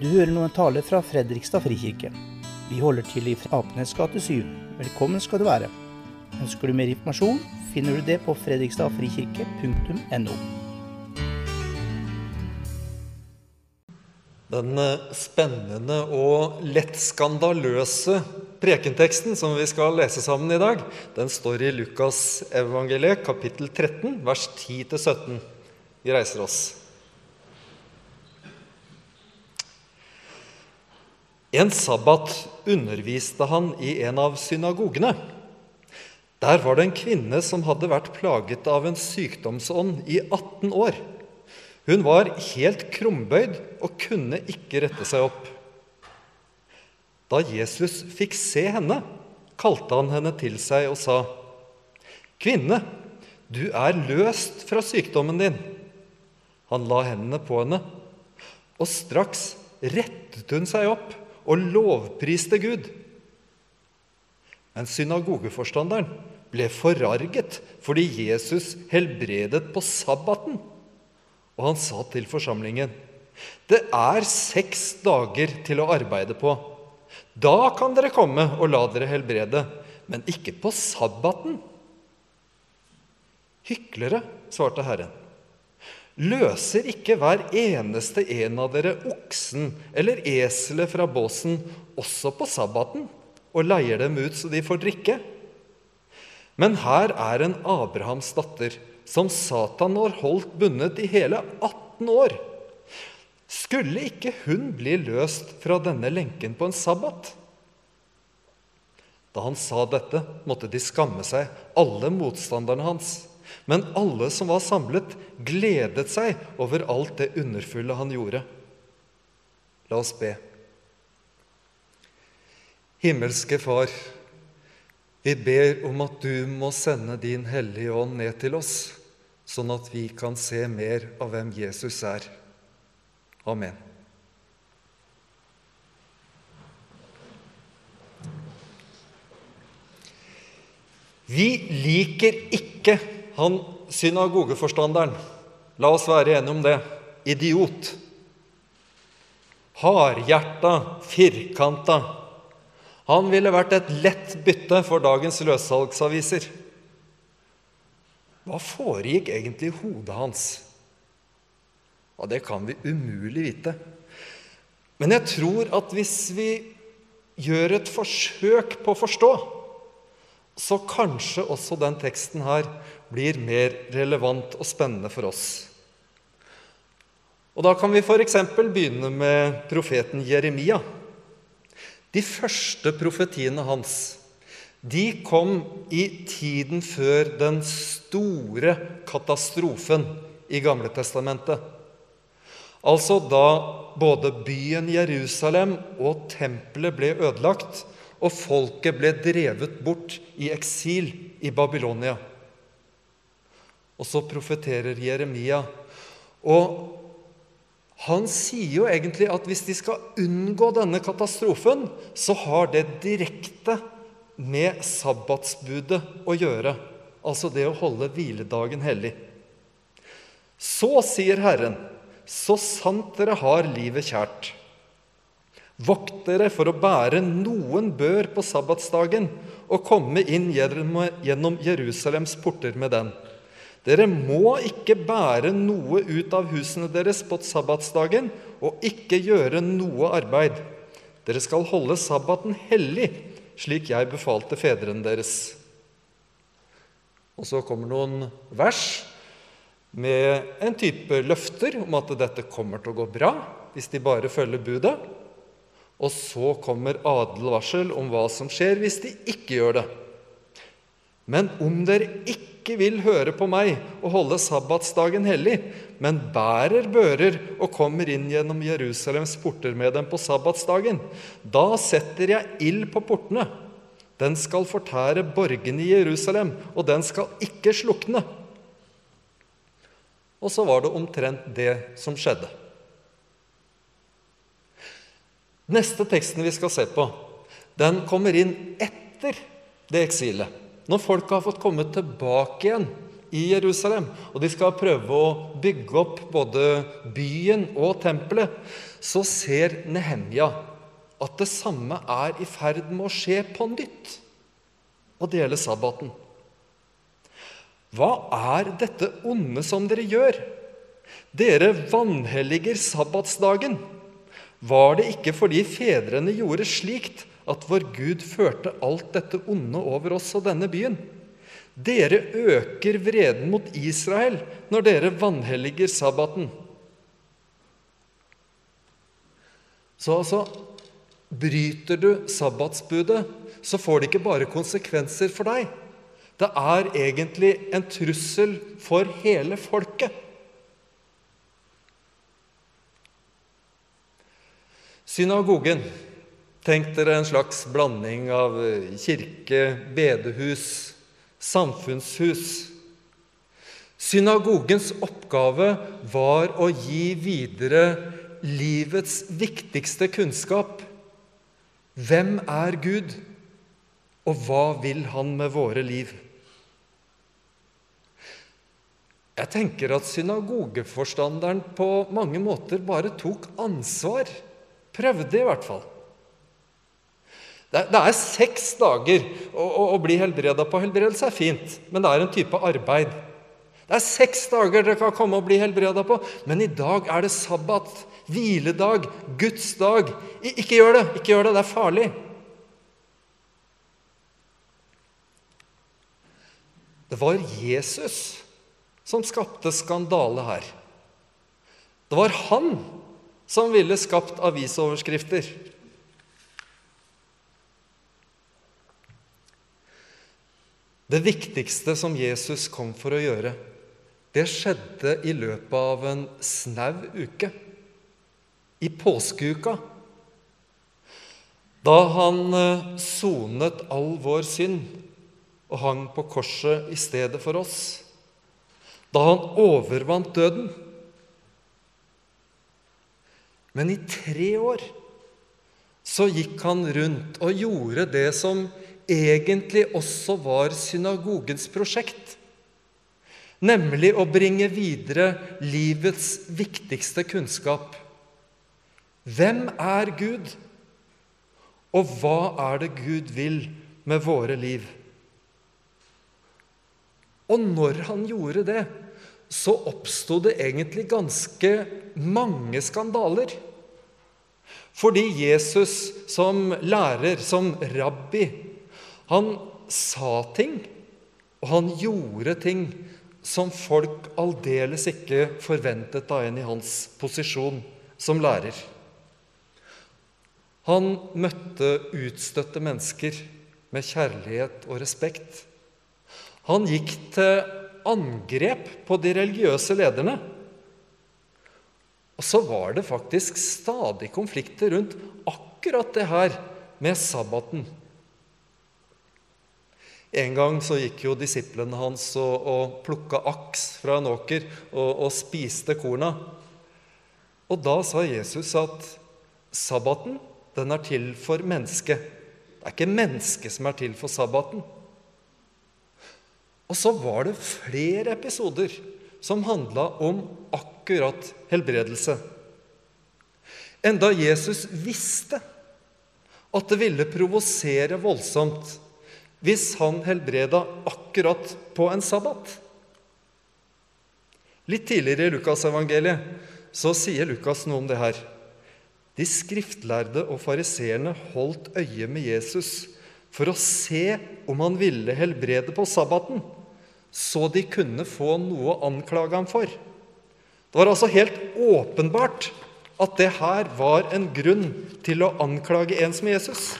Du hører nå en tale fra Fredrikstad frikirke. Vi holder til i Apenes gate 7. Velkommen skal du være. Ønsker du mer informasjon, finner du det på fredrikstadfrikirke.no. Den eh, spennende og lett skandaløse prekenteksten som vi skal lese sammen i dag, den står i Lukas evangeliet kapittel 13, vers 10-17. Vi reiser oss. En sabbat underviste han i en av synagogene. Der var det en kvinne som hadde vært plaget av en sykdomsånd i 18 år. Hun var helt krumbøyd og kunne ikke rette seg opp. Da Jesus fikk se henne, kalte han henne til seg og sa, 'Kvinne, du er løst fra sykdommen din.' Han la hendene på henne, og straks rettet hun seg opp og lovpriste Gud. Men synagogeforstanderen ble forarget fordi Jesus helbredet på sabbaten. Og han sa til forsamlingen, 'Det er seks dager til å arbeide på.' 'Da kan dere komme og la dere helbrede, men ikke på sabbaten.' Hyklere, svarte Herren. Løser ikke hver eneste en av dere oksen eller eselet fra båsen også på sabbaten og leier dem ut så de får drikke? Men her er en Abrahams datter som Satan har holdt bundet i hele 18 år. Skulle ikke hun bli løst fra denne lenken på en sabbat? Da han sa dette, måtte de skamme seg, alle motstanderne hans. Men alle som var samlet, gledet seg over alt det underfulle han gjorde. La oss be. Himmelske Far, vi ber om at du må sende din Hellige Ånd ned til oss, sånn at vi kan se mer av hvem Jesus er. Amen. Vi liker ikke han synagogeforstanderen. La oss være enige om det. Idiot. Hardhjerta, firkanta. Han ville vært et lett bytte for dagens løssalgsaviser. Hva foregikk egentlig i hodet hans? Ja, Det kan vi umulig vite. Men jeg tror at hvis vi gjør et forsøk på å forstå, så kanskje også den teksten her blir mer relevant og spennende for oss. Og Da kan vi f.eks. begynne med profeten Jeremia. De første profetiene hans de kom i tiden før den store katastrofen i Gamle Testamentet. Altså da både byen Jerusalem og tempelet ble ødelagt, og folket ble drevet bort i eksil i Babylonia. Og så profeterer Jeremia. Og han sier jo egentlig at hvis de skal unngå denne katastrofen, så har det direkte med sabbatsbudet å gjøre. Altså det å holde hviledagen hellig. Så sier Herren, så sant dere har livet kjært. Vokt dere for å bære noen bør på sabbatsdagen og komme inn gjennom Jerusalems porter med den. Dere må ikke bære noe ut av husene deres på sabbatsdagen og ikke gjøre noe arbeid. Dere skal holde sabbaten hellig, slik jeg befalte fedrene deres. Og så kommer noen vers med en type løfter om at dette kommer til å gå bra hvis de bare følger budet. Og så kommer adelvarsel om hva som skjer hvis de ikke gjør det. Men om dere ikke vil høre på meg og holde sabbatsdagen hellig, men bærer bører og kommer inn gjennom Jerusalems porter med dem på sabbatsdagen, da setter jeg ild på portene. Den skal fortære borgene i Jerusalem, og den skal ikke slukne. Og så var det omtrent det som skjedde. Neste teksten vi skal se på, den kommer inn etter det eksilet. Når folket har fått komme tilbake igjen i Jerusalem, og de skal prøve å bygge opp både byen og tempelet, så ser Nehemja at det samme er i ferd med å skje på nytt. Og det gjelder sabbaten. Hva er dette onde som dere gjør? Dere vanhelliger sabbatsdagen. Var det ikke fordi fedrene gjorde slikt at vår Gud førte alt dette onde over oss og denne byen? Dere øker vreden mot Israel når dere vanhelliger sabbaten. Så altså Bryter du sabbatsbudet, så får det ikke bare konsekvenser for deg. Det er egentlig en trussel for hele folket. Synagogen Tenk dere en slags blanding av kirke, bedehus, samfunnshus. Synagogens oppgave var å gi videre livets viktigste kunnskap. Hvem er Gud, og hva vil Han med våre liv? Jeg tenker at synagogeforstanderen på mange måter bare tok ansvar. Prøvde, i hvert fall. Det, er seks dager å bli helbreda på. Helbredelse er fint, men det er en type arbeid. Det er seks dager dere kan komme og bli helbreda på, men i dag er det sabbat, hviledag, Guds dag. Ikke gjør det! Ikke gjør det, det er farlig. Det var Jesus som skapte skandale her. Det var han som ville skapt avisoverskrifter. Det viktigste som Jesus kom for å gjøre, det skjedde i løpet av en snau uke. I påskeuka. Da han eh, sonet all vår synd og hang på korset i stedet for oss. Da han overvant døden. Men i tre år så gikk han rundt og gjorde det som egentlig også var synagogens prosjekt, nemlig å bringe videre livets viktigste kunnskap. Hvem er Gud, og hva er det Gud vil med våre liv? Og når han gjorde det, så oppsto det egentlig ganske mange skandaler. Fordi Jesus som lærer, som rabbi, han sa ting, og han gjorde ting som folk aldeles ikke forventet av en i hans posisjon som lærer. Han møtte utstøtte mennesker med kjærlighet og respekt. Han gikk til angrep på de religiøse lederne. Og så var det faktisk stadig konflikter rundt akkurat det her med sabbaten. En gang så gikk jo disiplene hans og, og plukka aks fra en åker og, og spiste korna. Og da sa Jesus at sabbaten, den er til for mennesket. Det er ikke mennesket som er til for sabbaten. Og så var det flere episoder som handla om akkurat helbredelse. Enda Jesus visste at det ville provosere voldsomt hvis han helbreda akkurat på en sabbat. Litt tidligere i Lukasevangeliet så sier Lukas noe om det her. De skriftlærde og fariseerne holdt øye med Jesus for å se om han ville helbrede på sabbaten, så de kunne få noe å anklage ham for. Det var altså helt åpenbart at det her var en grunn til å anklage en som Jesus.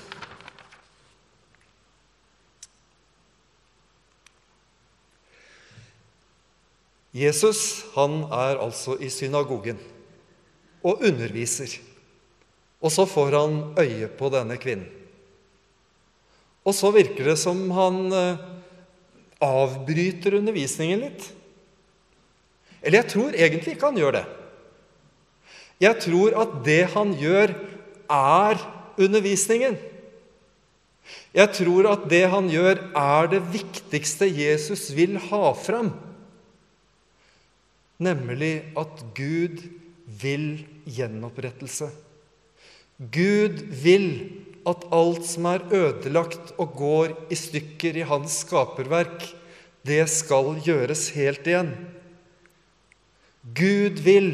Jesus han er altså i synagogen og underviser. Og så får han øye på denne kvinnen. Og så virker det som han eh, avbryter undervisningen litt. Eller jeg tror egentlig ikke han gjør det. Jeg tror at det han gjør, er undervisningen. Jeg tror at det han gjør, er det viktigste Jesus vil ha fram nemlig at Gud vil gjenopprettelse. Gud vil at alt som er ødelagt og går i stykker i hans skaperverk, det skal gjøres helt igjen. Gud vil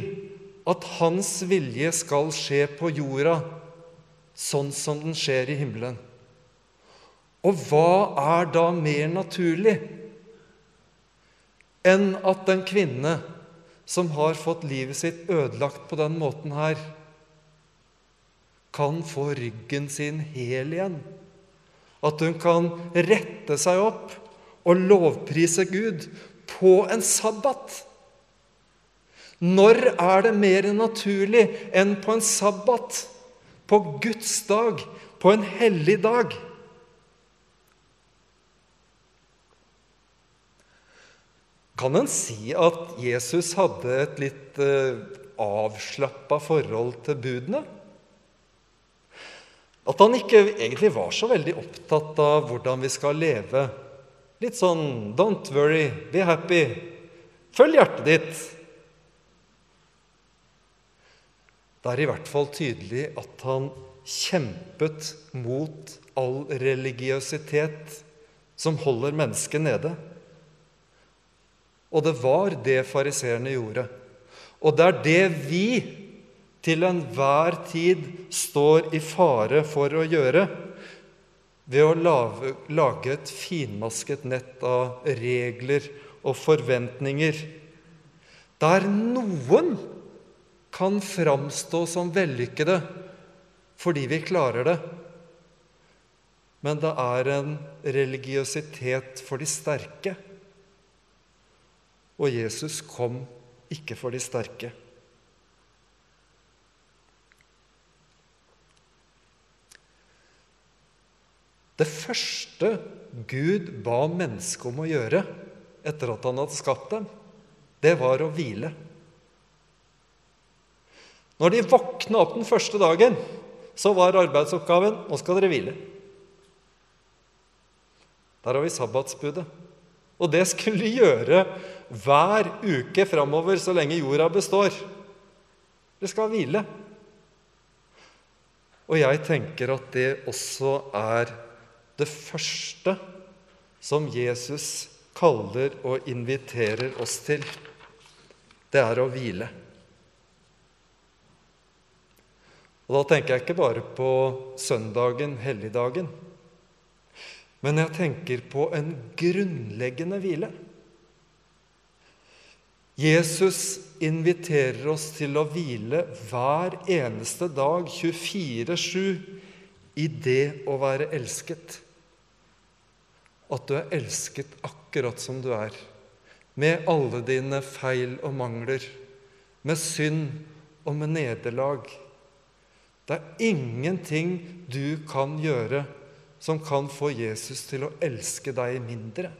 at hans vilje skal skje på jorda sånn som den skjer i himmelen. Og hva er da mer naturlig enn at en kvinne som har fått livet sitt ødelagt på den måten her, kan få ryggen sin hel igjen? At hun kan rette seg opp og lovprise Gud på en sabbat? Når er det mer naturlig enn på en sabbat, på Guds dag, på en hellig dag? Kan en si at Jesus hadde et litt eh, avslappa forhold til budene? At han ikke egentlig var så veldig opptatt av hvordan vi skal leve. Litt sånn 'don't worry, be happy'. Følg hjertet ditt. Det er i hvert fall tydelig at han kjempet mot all religiøsitet som holder mennesket nede. Og det var det fariseerne gjorde. Og det er det vi til enhver tid står i fare for å gjøre ved å lage, et finmasket nett av regler og forventninger, der noen kan framstå som vellykkede fordi vi klarer det. Men det er en religiøsitet for de sterke. Og Jesus kom ikke for de sterke. Det første Gud ba mennesket om å gjøre etter at han hadde skapt dem, det var å hvile. Når de våkna opp den første dagen, så var arbeidsoppgaven nå skal dere hvile. Der har vi sabbatsbudet. Og det skulle de gjøre hver uke framover så lenge jorda består. Det skal hvile. Og jeg tenker at det også er det første som Jesus kaller og inviterer oss til. Det er å hvile. Og Da tenker jeg ikke bare på søndagen, helligdagen, men jeg tenker på en grunnleggende hvile. Jesus inviterer oss til å hvile hver eneste dag, 24-7, i det å være elsket. At du er elsket akkurat som du er, med alle dine feil og mangler, med synd og med nederlag. Det er ingenting du kan gjøre som kan få Jesus til å elske deg mindre.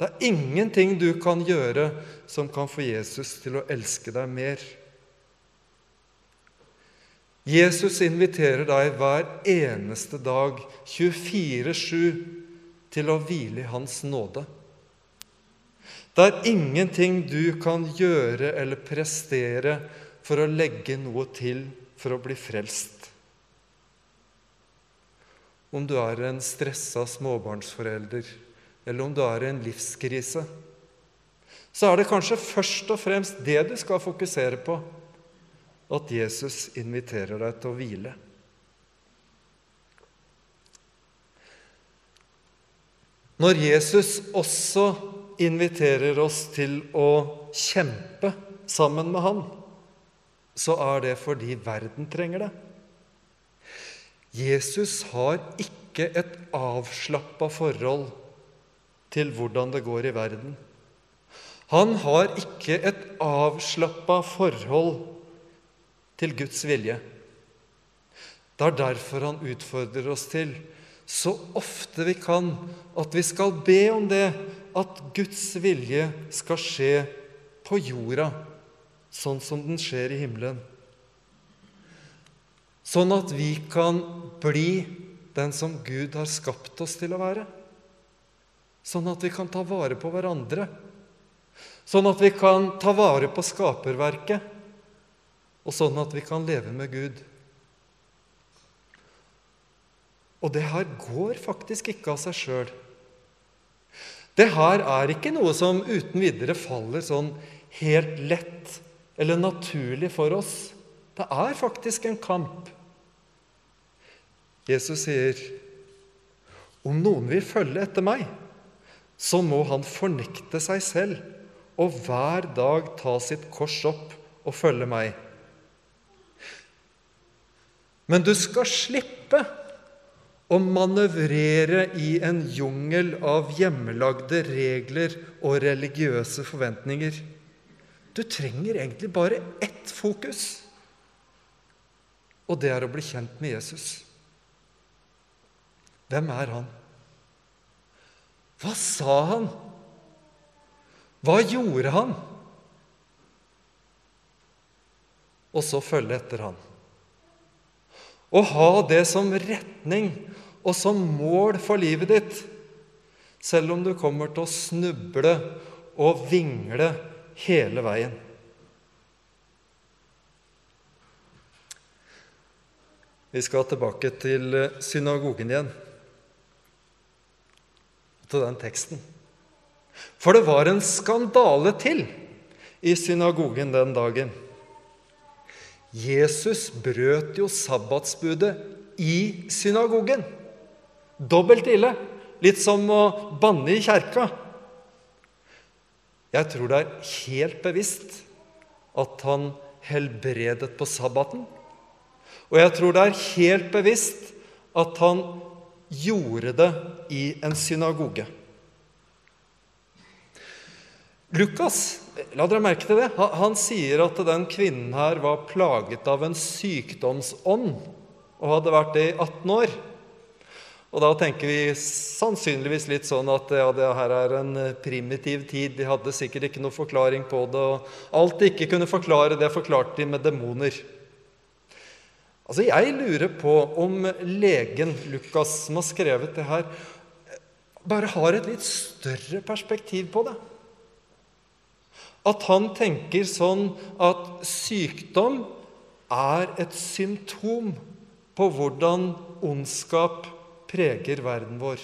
Det er ingenting du kan gjøre som kan få Jesus til å elske deg mer. Jesus inviterer deg hver eneste dag, 24-7, til å hvile i Hans nåde. Det er ingenting du kan gjøre eller prestere for å legge noe til for å bli frelst. Om du er en stressa småbarnsforelder, eller om du er i en livskrise, så er det kanskje først og fremst det du skal fokusere på at Jesus inviterer deg til å hvile. Når Jesus også inviterer oss til å kjempe sammen med han, så er det fordi verden trenger det. Jesus har ikke et avslappa forhold til hvordan det går i verden. Han har ikke et avslappa forhold til Guds vilje. Det er derfor han utfordrer oss til, så ofte vi kan, at vi skal be om det, at Guds vilje skal skje på jorda, sånn som den skjer i himmelen. Sånn at vi kan bli den som Gud har skapt oss til å være. Sånn at vi kan ta vare på hverandre. Sånn at vi kan ta vare på skaperverket, og sånn at vi kan leve med Gud. Og det her går faktisk ikke av seg sjøl. Det her er ikke noe som uten videre faller sånn helt lett eller naturlig for oss. Det er faktisk en kamp. Jesus sier, 'Om noen vil følge etter meg, så må han fornekte seg selv' 'og hver dag ta sitt kors opp og følge meg.' Men du skal slippe å manøvrere i en jungel av hjemmelagde regler og religiøse forventninger. Du trenger egentlig bare ett fokus, og det er å bli kjent med Jesus. Hvem er han? Hva sa han? Hva gjorde han? Og så følge etter han. Å ha det som retning og som mål for livet ditt, selv om du kommer til å snuble og vingle hele veien. Vi skal tilbake til eh, synagogen igjen, til den teksten. For det var en skandale til i synagogen den dagen. Jesus brøt jo sabbatsbudet i synagogen. Dobbelt ille. Litt som å banne i kjerka. Jeg tror det er helt bevisst at han helbredet på sabbaten. Og jeg tror det er helt bevisst at han gjorde det i en synagoge. Lukas la dere merke til det, han sier at den kvinnen her var plaget av en sykdomsånd og hadde vært det i 18 år. Og da tenker vi sannsynligvis litt sånn at ja, det her er en eh, primitiv tid. De hadde sikkert ikke noe forklaring på det. Og alt de ikke kunne forklare, det forklarte de med demoner. Altså, Jeg lurer på om legen Lukas, som har skrevet det her, bare har et litt større perspektiv på det. At han tenker sånn at sykdom er et symptom på hvordan ondskap preger verden vår.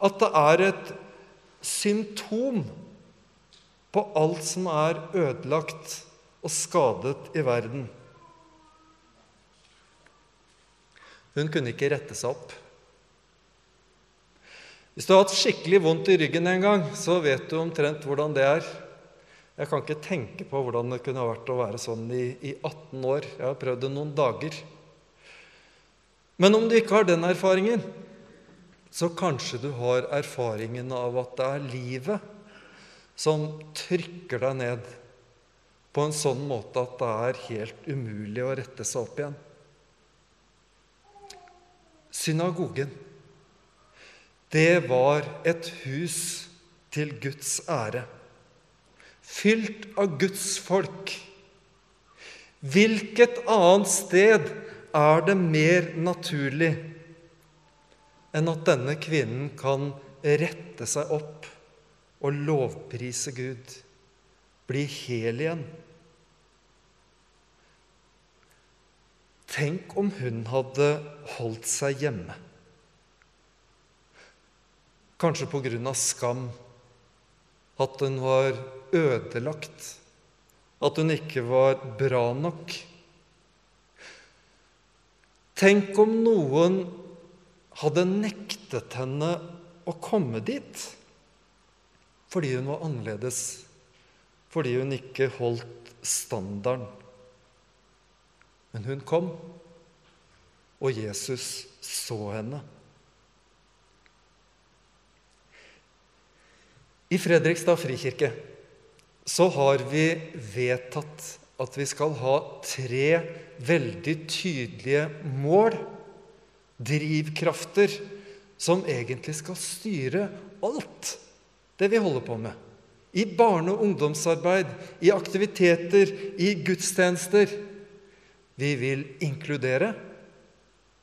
At det er et symptom på alt som er ødelagt og skadet i verden. Hun kunne ikke rette seg opp. Hvis du har hatt skikkelig vondt i ryggen en gang, så vet du omtrent hvordan det er. Jeg kan ikke tenke på hvordan det kunne vært å være sånn i, i 18 år. Jeg har prøvd det noen dager. Men om du ikke har den erfaringen, så kanskje du har erfaringen av at det er livet som trykker deg ned på en sånn måte at det er helt umulig å rette seg opp igjen. Synagogen, det var et hus til Guds ære, fylt av Guds folk. Hvilket annet sted er det mer naturlig enn at denne kvinnen kan rette seg opp og lovprise Gud, bli hel igjen. Tenk om hun hadde holdt seg hjemme. Kanskje på grunn av skam, at hun var ødelagt, at hun ikke var bra nok. Tenk om noen hadde nektet henne å komme dit fordi hun var annerledes, fordi hun ikke holdt standarden. Men hun kom, og Jesus så henne. I Fredrikstad frikirke så har vi vedtatt at vi skal ha tre veldig tydelige mål, drivkrafter, som egentlig skal styre alt det vi holder på med. I barne- og ungdomsarbeid, i aktiviteter, i gudstjenester. Vi vil inkludere,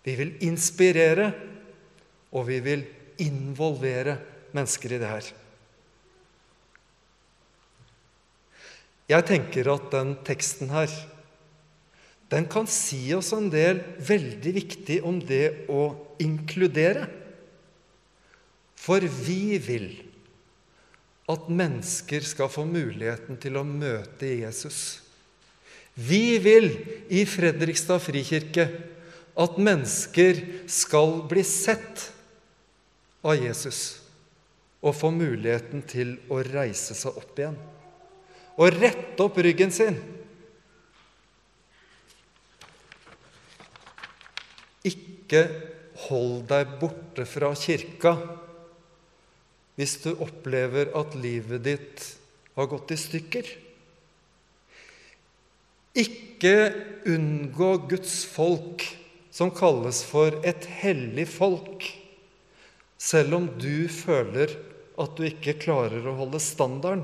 vi vil inspirere, og vi vil involvere mennesker i det her. Jeg tenker at den teksten her den kan si oss en del veldig viktig om det å inkludere. For vi vil at mennesker skal få muligheten til å møte Jesus. Vi vil i Fredrikstad frikirke at mennesker skal bli sett av Jesus og få muligheten til å reise seg opp igjen og rette opp ryggen sin. Ikke hold deg borte fra kirka hvis du opplever at livet ditt har gått i stykker. Ikke unngå Guds folk, som kalles for et hellig folk, selv om du føler at du ikke klarer å holde standarden.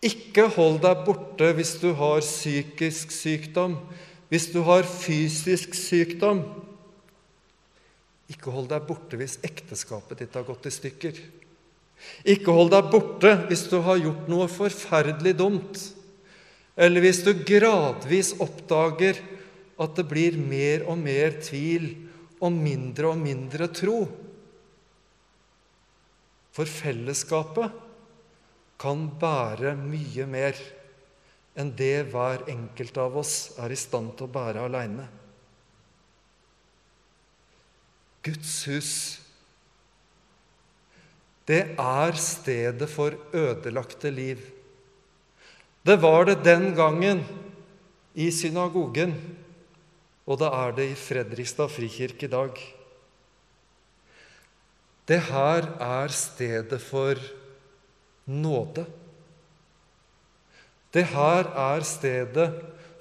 Ikke hold deg borte hvis du har psykisk sykdom, hvis du har fysisk sykdom. Ikke hold deg borte hvis ekteskapet ditt har gått i stykker. Ikke hold deg borte hvis du har gjort noe forferdelig dumt, eller hvis du gradvis oppdager at det blir mer og mer tvil og mindre og mindre tro. For fellesskapet kan bære mye mer enn det hver enkelt av oss er i stand til å bære aleine. Guds hus, det er stedet for ødelagte liv. Det var det den gangen i synagogen, og det er det i Fredrikstad frikirke i dag. Det her er stedet for nåde. Det her er stedet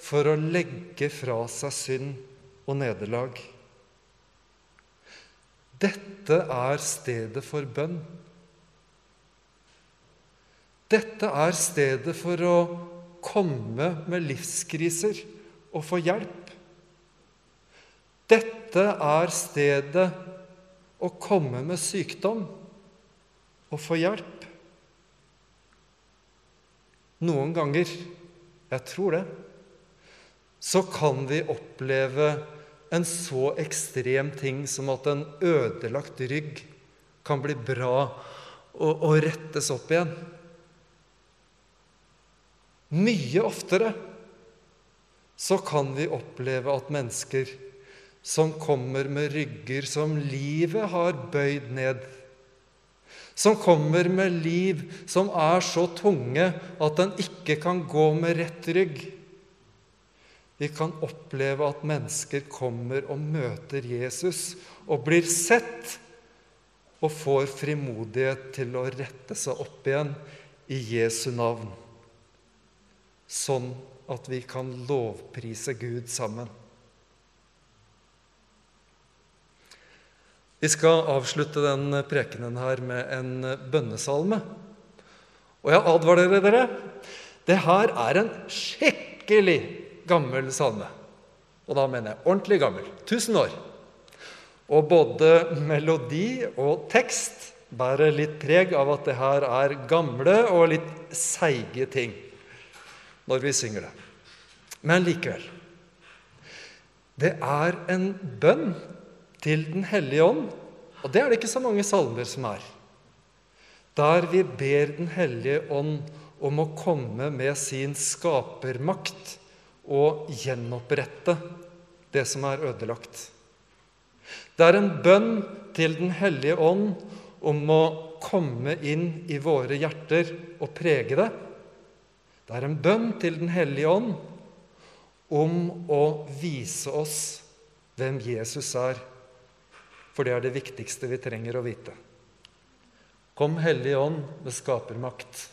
for å legge fra seg synd og nederlag. Dette er stedet for bønn. Dette er stedet for å komme med livskriser og få hjelp. Dette er stedet å komme med sykdom og få hjelp. Noen ganger, jeg tror det, så kan vi oppleve en så ekstrem ting som at en ødelagt rygg kan bli bra og, og rettes opp igjen. Mye oftere så kan vi oppleve at mennesker som kommer med rygger som livet har bøyd ned, som kommer med liv som er så tunge at den ikke kan gå med rett rygg. Vi kan oppleve at mennesker kommer og møter Jesus og blir sett og får frimodighet til å rette seg opp igjen i Jesu navn, sånn at vi kan lovprise Gud sammen. Vi skal avslutte den prekenen her med en bønnesalme. Og jeg advarer dere det her er en skikkelig gammel salme. Og da mener jeg ordentlig gammel. 1000 år. Og både melodi og tekst bærer litt preg av at det her er gamle og litt seige ting når vi synger det. Men likevel. Det er en bønn til Den hellige ånd. Og det er det ikke så mange salmer som er. Der vi ber Den hellige ånd om å komme med sin skapermakt og gjenopprette det som er ødelagt. Det er en bønn til Den hellige ånd om å komme inn i våre hjerter og prege det. Det er en bønn til Den hellige ånd om å vise oss hvem Jesus er for det er det viktigste vi trenger å vite. Kom, Hellige Ånd, med skapermakt.